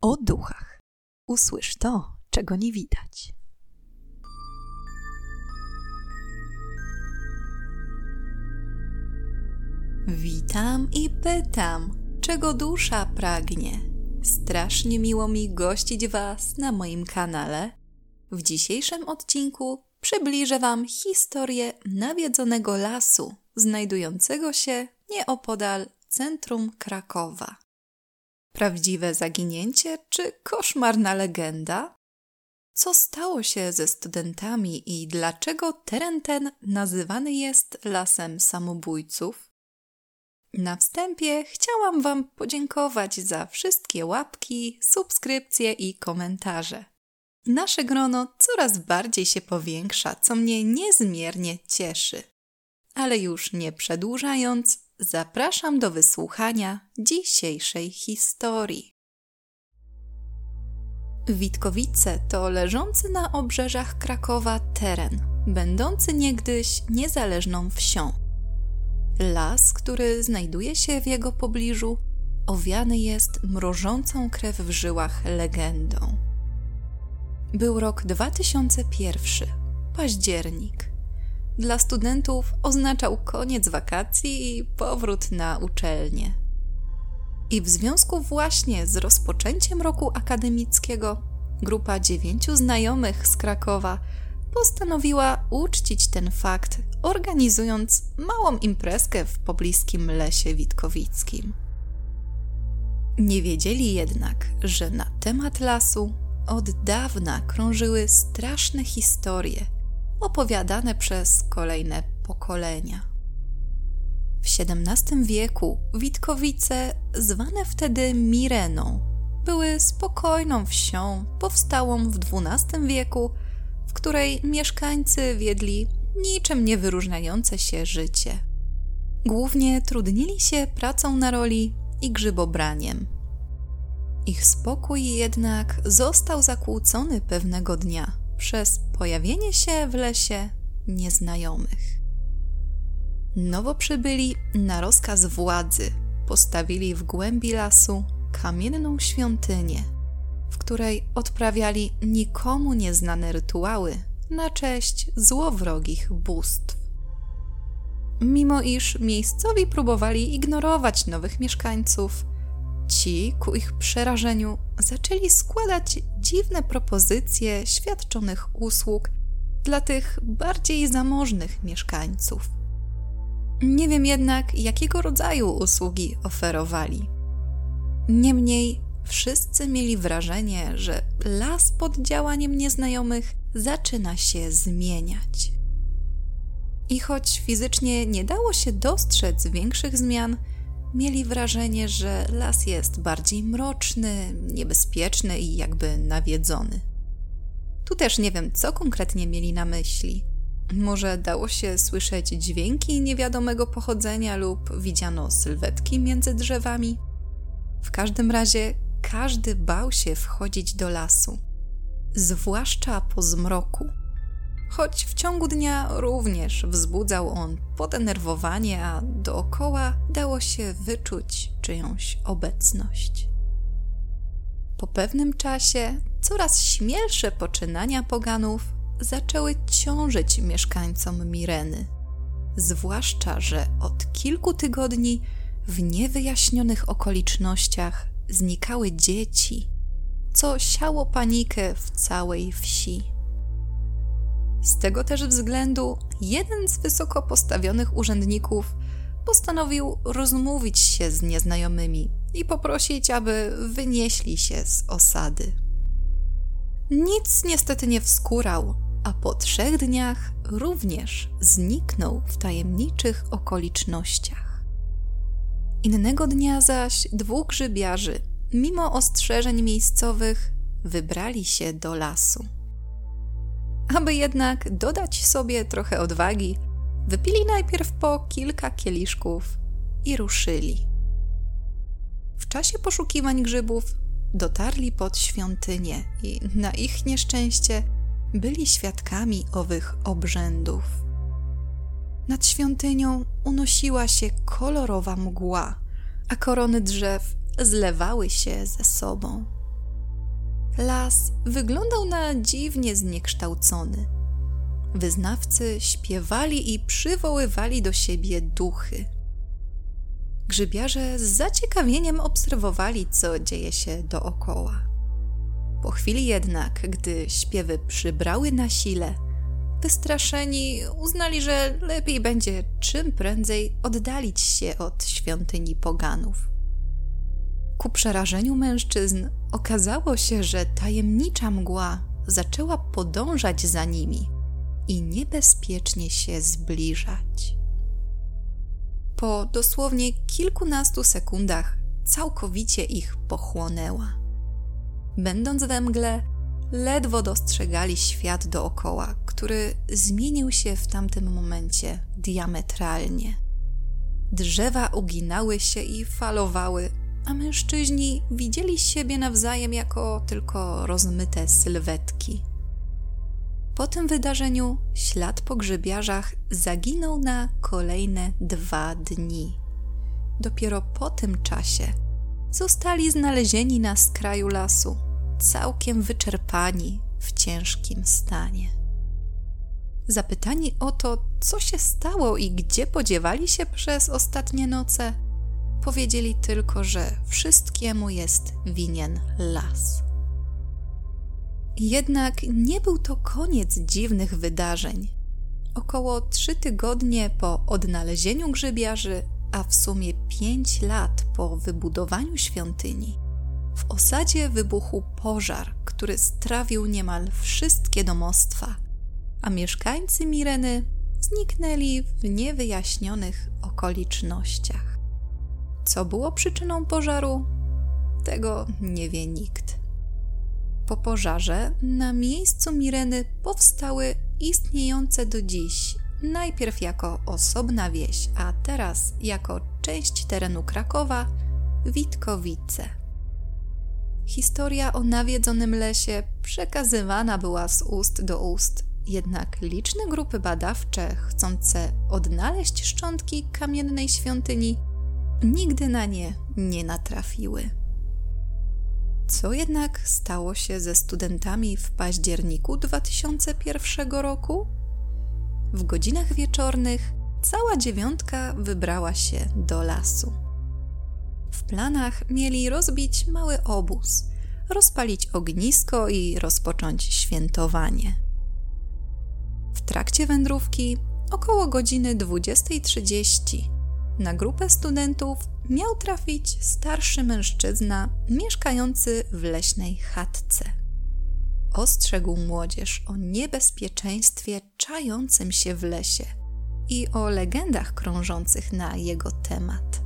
o duchach. Usłysz to, czego nie widać. Witam i pytam, czego dusza pragnie. Strasznie miło mi gościć Was na moim kanale. W dzisiejszym odcinku przybliżę Wam historię nawiedzonego lasu, znajdującego się nieopodal centrum Krakowa. Prawdziwe zaginięcie czy koszmarna legenda? Co stało się ze studentami i dlaczego teren ten nazywany jest lasem samobójców? Na wstępie chciałam Wam podziękować za wszystkie łapki, subskrypcje i komentarze. Nasze grono coraz bardziej się powiększa, co mnie niezmiernie cieszy. Ale już nie przedłużając, zapraszam do wysłuchania dzisiejszej historii. Witkowice to leżący na obrzeżach Krakowa teren, będący niegdyś niezależną wsią. Las, który znajduje się w jego pobliżu, owiany jest mrożącą krew w żyłach legendą. Był rok 2001, październik. Dla studentów oznaczał koniec wakacji i powrót na uczelnię. I w związku właśnie z rozpoczęciem roku akademickiego, grupa dziewięciu znajomych z Krakowa postanowiła uczcić ten fakt, organizując małą imprezkę w pobliskim lesie witkowickim. Nie wiedzieli jednak, że na temat lasu od dawna krążyły straszne historie opowiadane przez kolejne pokolenia. W XVII wieku Witkowice, zwane wtedy Mireną, były spokojną wsią powstałą w XII wieku, w której mieszkańcy wiedli niczym nie wyróżniające się życie. Głównie trudnili się pracą na roli i grzybobraniem. Ich spokój jednak został zakłócony pewnego dnia przez pojawienie się w lesie nieznajomych. Nowo przybyli na rozkaz władzy postawili w głębi lasu kamienną świątynię, w której odprawiali nikomu nieznane rytuały na cześć złowrogich bóstw. Mimo iż miejscowi próbowali ignorować nowych mieszkańców, ci ku ich przerażeniu zaczęli składać dziwne propozycje świadczonych usług dla tych bardziej zamożnych mieszkańców. Nie wiem jednak, jakiego rodzaju usługi oferowali. Niemniej wszyscy mieli wrażenie, że las pod działaniem nieznajomych zaczyna się zmieniać. I choć fizycznie nie dało się dostrzec większych zmian, mieli wrażenie, że las jest bardziej mroczny, niebezpieczny i jakby nawiedzony. Tu też nie wiem, co konkretnie mieli na myśli. Może dało się słyszeć dźwięki niewiadomego pochodzenia lub widziano sylwetki między drzewami? W każdym razie każdy bał się wchodzić do lasu, zwłaszcza po zmroku choć w ciągu dnia również wzbudzał on podenerwowanie, a dookoła dało się wyczuć czyjąś obecność. Po pewnym czasie coraz śmielsze poczynania poganów zaczęły ciążyć mieszkańcom Mireny. Zwłaszcza, że od kilku tygodni w niewyjaśnionych okolicznościach znikały dzieci, co siało panikę w całej wsi. Z tego też względu jeden z wysoko postawionych urzędników postanowił rozmówić się z nieznajomymi i poprosić, aby wynieśli się z osady. Nic niestety nie wskórał, a po trzech dniach również zniknął w tajemniczych okolicznościach. Innego dnia zaś dwóch grzybiarzy, mimo ostrzeżeń miejscowych, wybrali się do lasu. Aby jednak dodać sobie trochę odwagi, wypili najpierw po kilka kieliszków i ruszyli. W czasie poszukiwań grzybów dotarli pod świątynię i na ich nieszczęście byli świadkami owych obrzędów. Nad świątynią unosiła się kolorowa mgła, a korony drzew zlewały się ze sobą. Las wyglądał na dziwnie zniekształcony. Wyznawcy śpiewali i przywoływali do siebie duchy. Grzybiarze z zaciekawieniem obserwowali, co dzieje się dookoła. Po chwili jednak, gdy śpiewy przybrały na sile, wystraszeni uznali, że lepiej będzie czym prędzej oddalić się od świątyni poganów. Ku przerażeniu mężczyzn okazało się, że tajemnicza mgła zaczęła podążać za nimi i niebezpiecznie się zbliżać. Po dosłownie kilkunastu sekundach całkowicie ich pochłonęła. Będąc we mgle, ledwo dostrzegali świat dookoła, który zmienił się w tamtym momencie diametralnie. Drzewa uginały się i falowały, a mężczyźni widzieli siebie nawzajem jako tylko rozmyte sylwetki. Po tym wydarzeniu ślad po grzybiarzach zaginął na kolejne dwa dni. Dopiero po tym czasie zostali znalezieni na skraju lasu, całkiem wyczerpani, w ciężkim stanie. Zapytani o to, co się stało i gdzie podziewali się przez ostatnie noce, powiedzieli tylko, że wszystkiemu jest winien las. Jednak nie był to koniec dziwnych wydarzeń. Około trzy tygodnie po odnalezieniu grzybiarzy, a w sumie pięć lat po wybudowaniu świątyni, w osadzie wybuchł pożar, który strawił niemal wszystkie domostwa, a mieszkańcy Mireny zniknęli w niewyjaśnionych okolicznościach. Co było przyczyną pożaru? Tego nie wie nikt. Po pożarze na miejscu Mireny powstały istniejące do dziś, najpierw jako osobna wieś, a teraz jako część terenu Krakowa, Witkowice. Historia o nawiedzonym lesie przekazywana była z ust do ust, jednak liczne grupy badawcze chcące odnaleźć szczątki kamiennej świątyni nigdy na nie nie natrafiły. Co jednak stało się ze studentami w październiku 2001 roku? W godzinach wieczornych cała dziewiątka wybrała się do lasu. W planach mieli rozbić mały obóz, rozpalić ognisko i rozpocząć świętowanie. W trakcie wędrówki, około godziny 20.30, na grupę studentów miał trafić starszy mężczyzna mieszkający w leśnej chatce. Ostrzegł młodzież o niebezpieczeństwie czającym się w lesie i o legendach krążących na jego temat.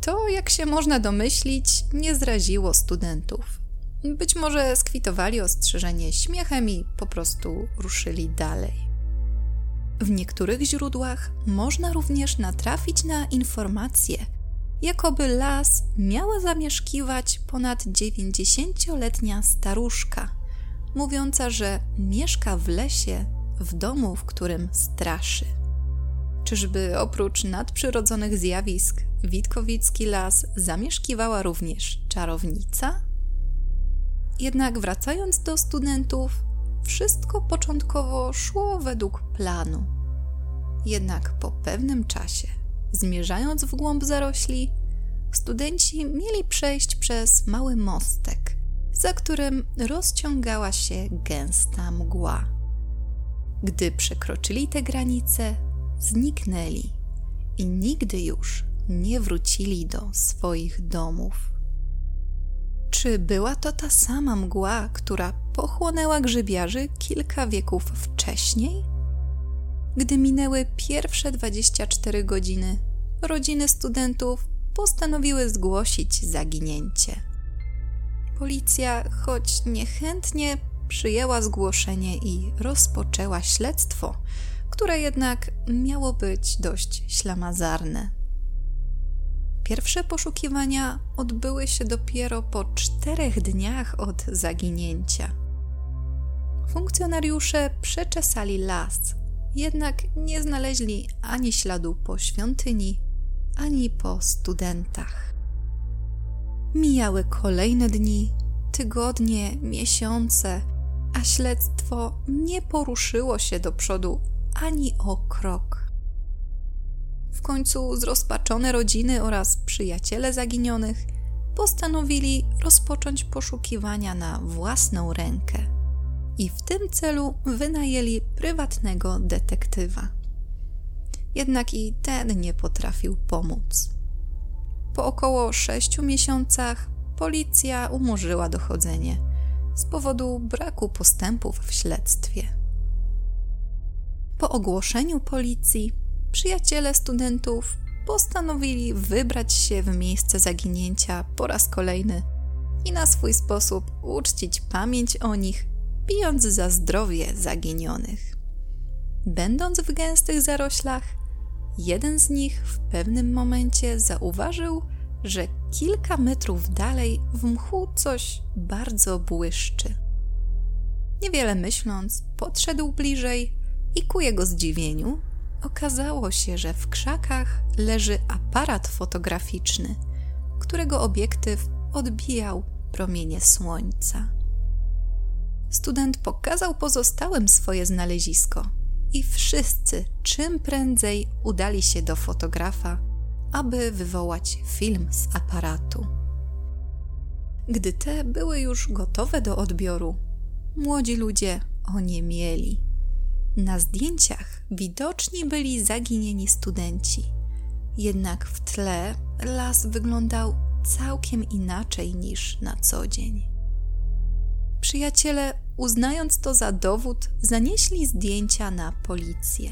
To, jak się można domyślić, nie zraziło studentów. Być może skwitowali ostrzeżenie śmiechem i po prostu ruszyli dalej. W niektórych źródłach można również natrafić na informacje, jakoby las miała zamieszkiwać ponad 90-letnia staruszka, mówiąca, że mieszka w lesie, w domu, w którym straszy. Czyżby oprócz nadprzyrodzonych zjawisk Witkowicki las zamieszkiwała również czarownica? Jednak wracając do studentów, wszystko początkowo szło według planu. Jednak po pewnym czasie, zmierzając w głąb zarośli, studenci mieli przejść przez mały mostek, za którym rozciągała się gęsta mgła. Gdy przekroczyli te granice, zniknęli i nigdy już nie wrócili do swoich domów. Czy była to ta sama mgła, która pochłonęła grzybiarzy kilka wieków wcześniej? Gdy minęły pierwsze 24 godziny, rodziny studentów postanowiły zgłosić zaginięcie. Policja, choć niechętnie, przyjęła zgłoszenie i rozpoczęła śledztwo, które jednak miało być dość ślamazarne. Pierwsze poszukiwania odbyły się dopiero po czterech dniach od zaginięcia. Funkcjonariusze przeczesali las, jednak nie znaleźli ani śladu po świątyni, ani po studentach. Mijały kolejne dni, tygodnie, miesiące, a śledztwo nie poruszyło się do przodu ani o krok. W końcu zrozpaczone rodziny oraz przyjaciele zaginionych postanowili rozpocząć poszukiwania na własną rękę i w tym celu wynajęli prywatnego detektywa. Jednak i ten nie potrafił pomóc. Po około sześciu miesiącach policja umorzyła dochodzenie z powodu braku postępów w śledztwie. Po ogłoszeniu policji przyjaciele studentów postanowili wybrać się w miejsce zaginięcia po raz kolejny i na swój sposób uczcić pamięć o nich, pijąc za zdrowie zaginionych. Będąc w gęstych zaroślach, jeden z nich w pewnym momencie zauważył, że kilka metrów dalej w mchu coś bardzo błyszczy. Niewiele myśląc, podszedł bliżej i ku jego zdziwieniu okazało się, że w krzakach leży aparat fotograficzny, którego obiektyw odbijał promienie słońca. Student pokazał pozostałym swoje znalezisko i wszyscy czym prędzej udali się do fotografa, aby wywołać film z aparatu. Gdy te były już gotowe do odbioru, młodzi ludzie oniemieli. Na zdjęciach widoczni byli zaginieni studenci, jednak w tle las wyglądał całkiem inaczej niż na co dzień. Przyjaciele, uznając to za dowód, zanieśli zdjęcia na policję.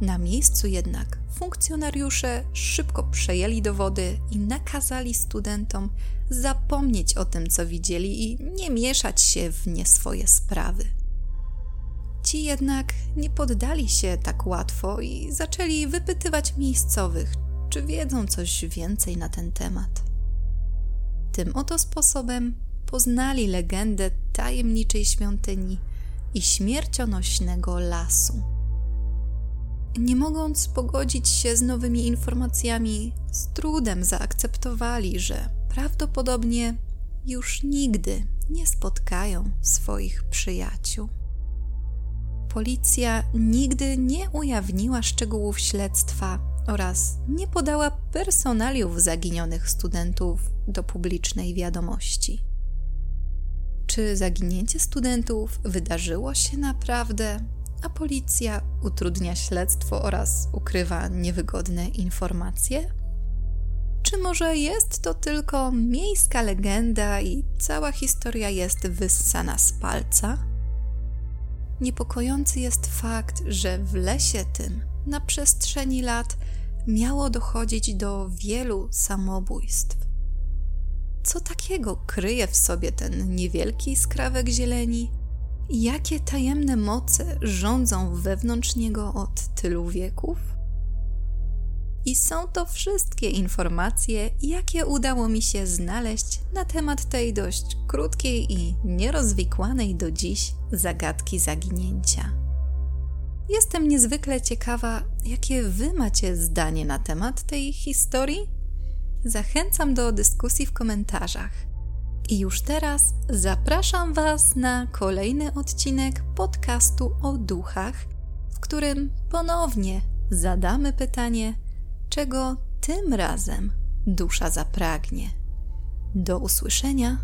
Na miejscu jednak funkcjonariusze szybko przejęli dowody i nakazali studentom zapomnieć o tym, co widzieli i nie mieszać się w nie swoje sprawy. Ci jednak nie poddali się tak łatwo i zaczęli wypytywać miejscowych, czy wiedzą coś więcej na ten temat. Tym oto sposobem poznali legendę tajemniczej świątyni i śmiercionośnego lasu. Nie mogąc pogodzić się z nowymi informacjami, z trudem zaakceptowali, że prawdopodobnie już nigdy nie spotkają swoich przyjaciół policja nigdy nie ujawniła szczegółów śledztwa oraz nie podała personaliów zaginionych studentów do publicznej wiadomości. Czy zaginięcie studentów wydarzyło się naprawdę, a policja utrudnia śledztwo oraz ukrywa niewygodne informacje? Czy może jest to tylko miejska legenda i cała historia jest wyssana z palca? Niepokojący jest fakt, że w lesie tym na przestrzeni lat miało dochodzić do wielu samobójstw. Co takiego kryje w sobie ten niewielki skrawek zieleni? Jakie tajemne moce rządzą wewnątrz niego od tylu wieków? I są to wszystkie informacje, jakie udało mi się znaleźć na temat tej dość krótkiej i nierozwikłanej do dziś zagadki zaginięcia. Jestem niezwykle ciekawa, jakie Wy macie zdanie na temat tej historii. Zachęcam do dyskusji w komentarzach. I już teraz zapraszam Was na kolejny odcinek podcastu o duchach, w którym ponownie zadamy pytanie, czego tym razem dusza zapragnie. Do usłyszenia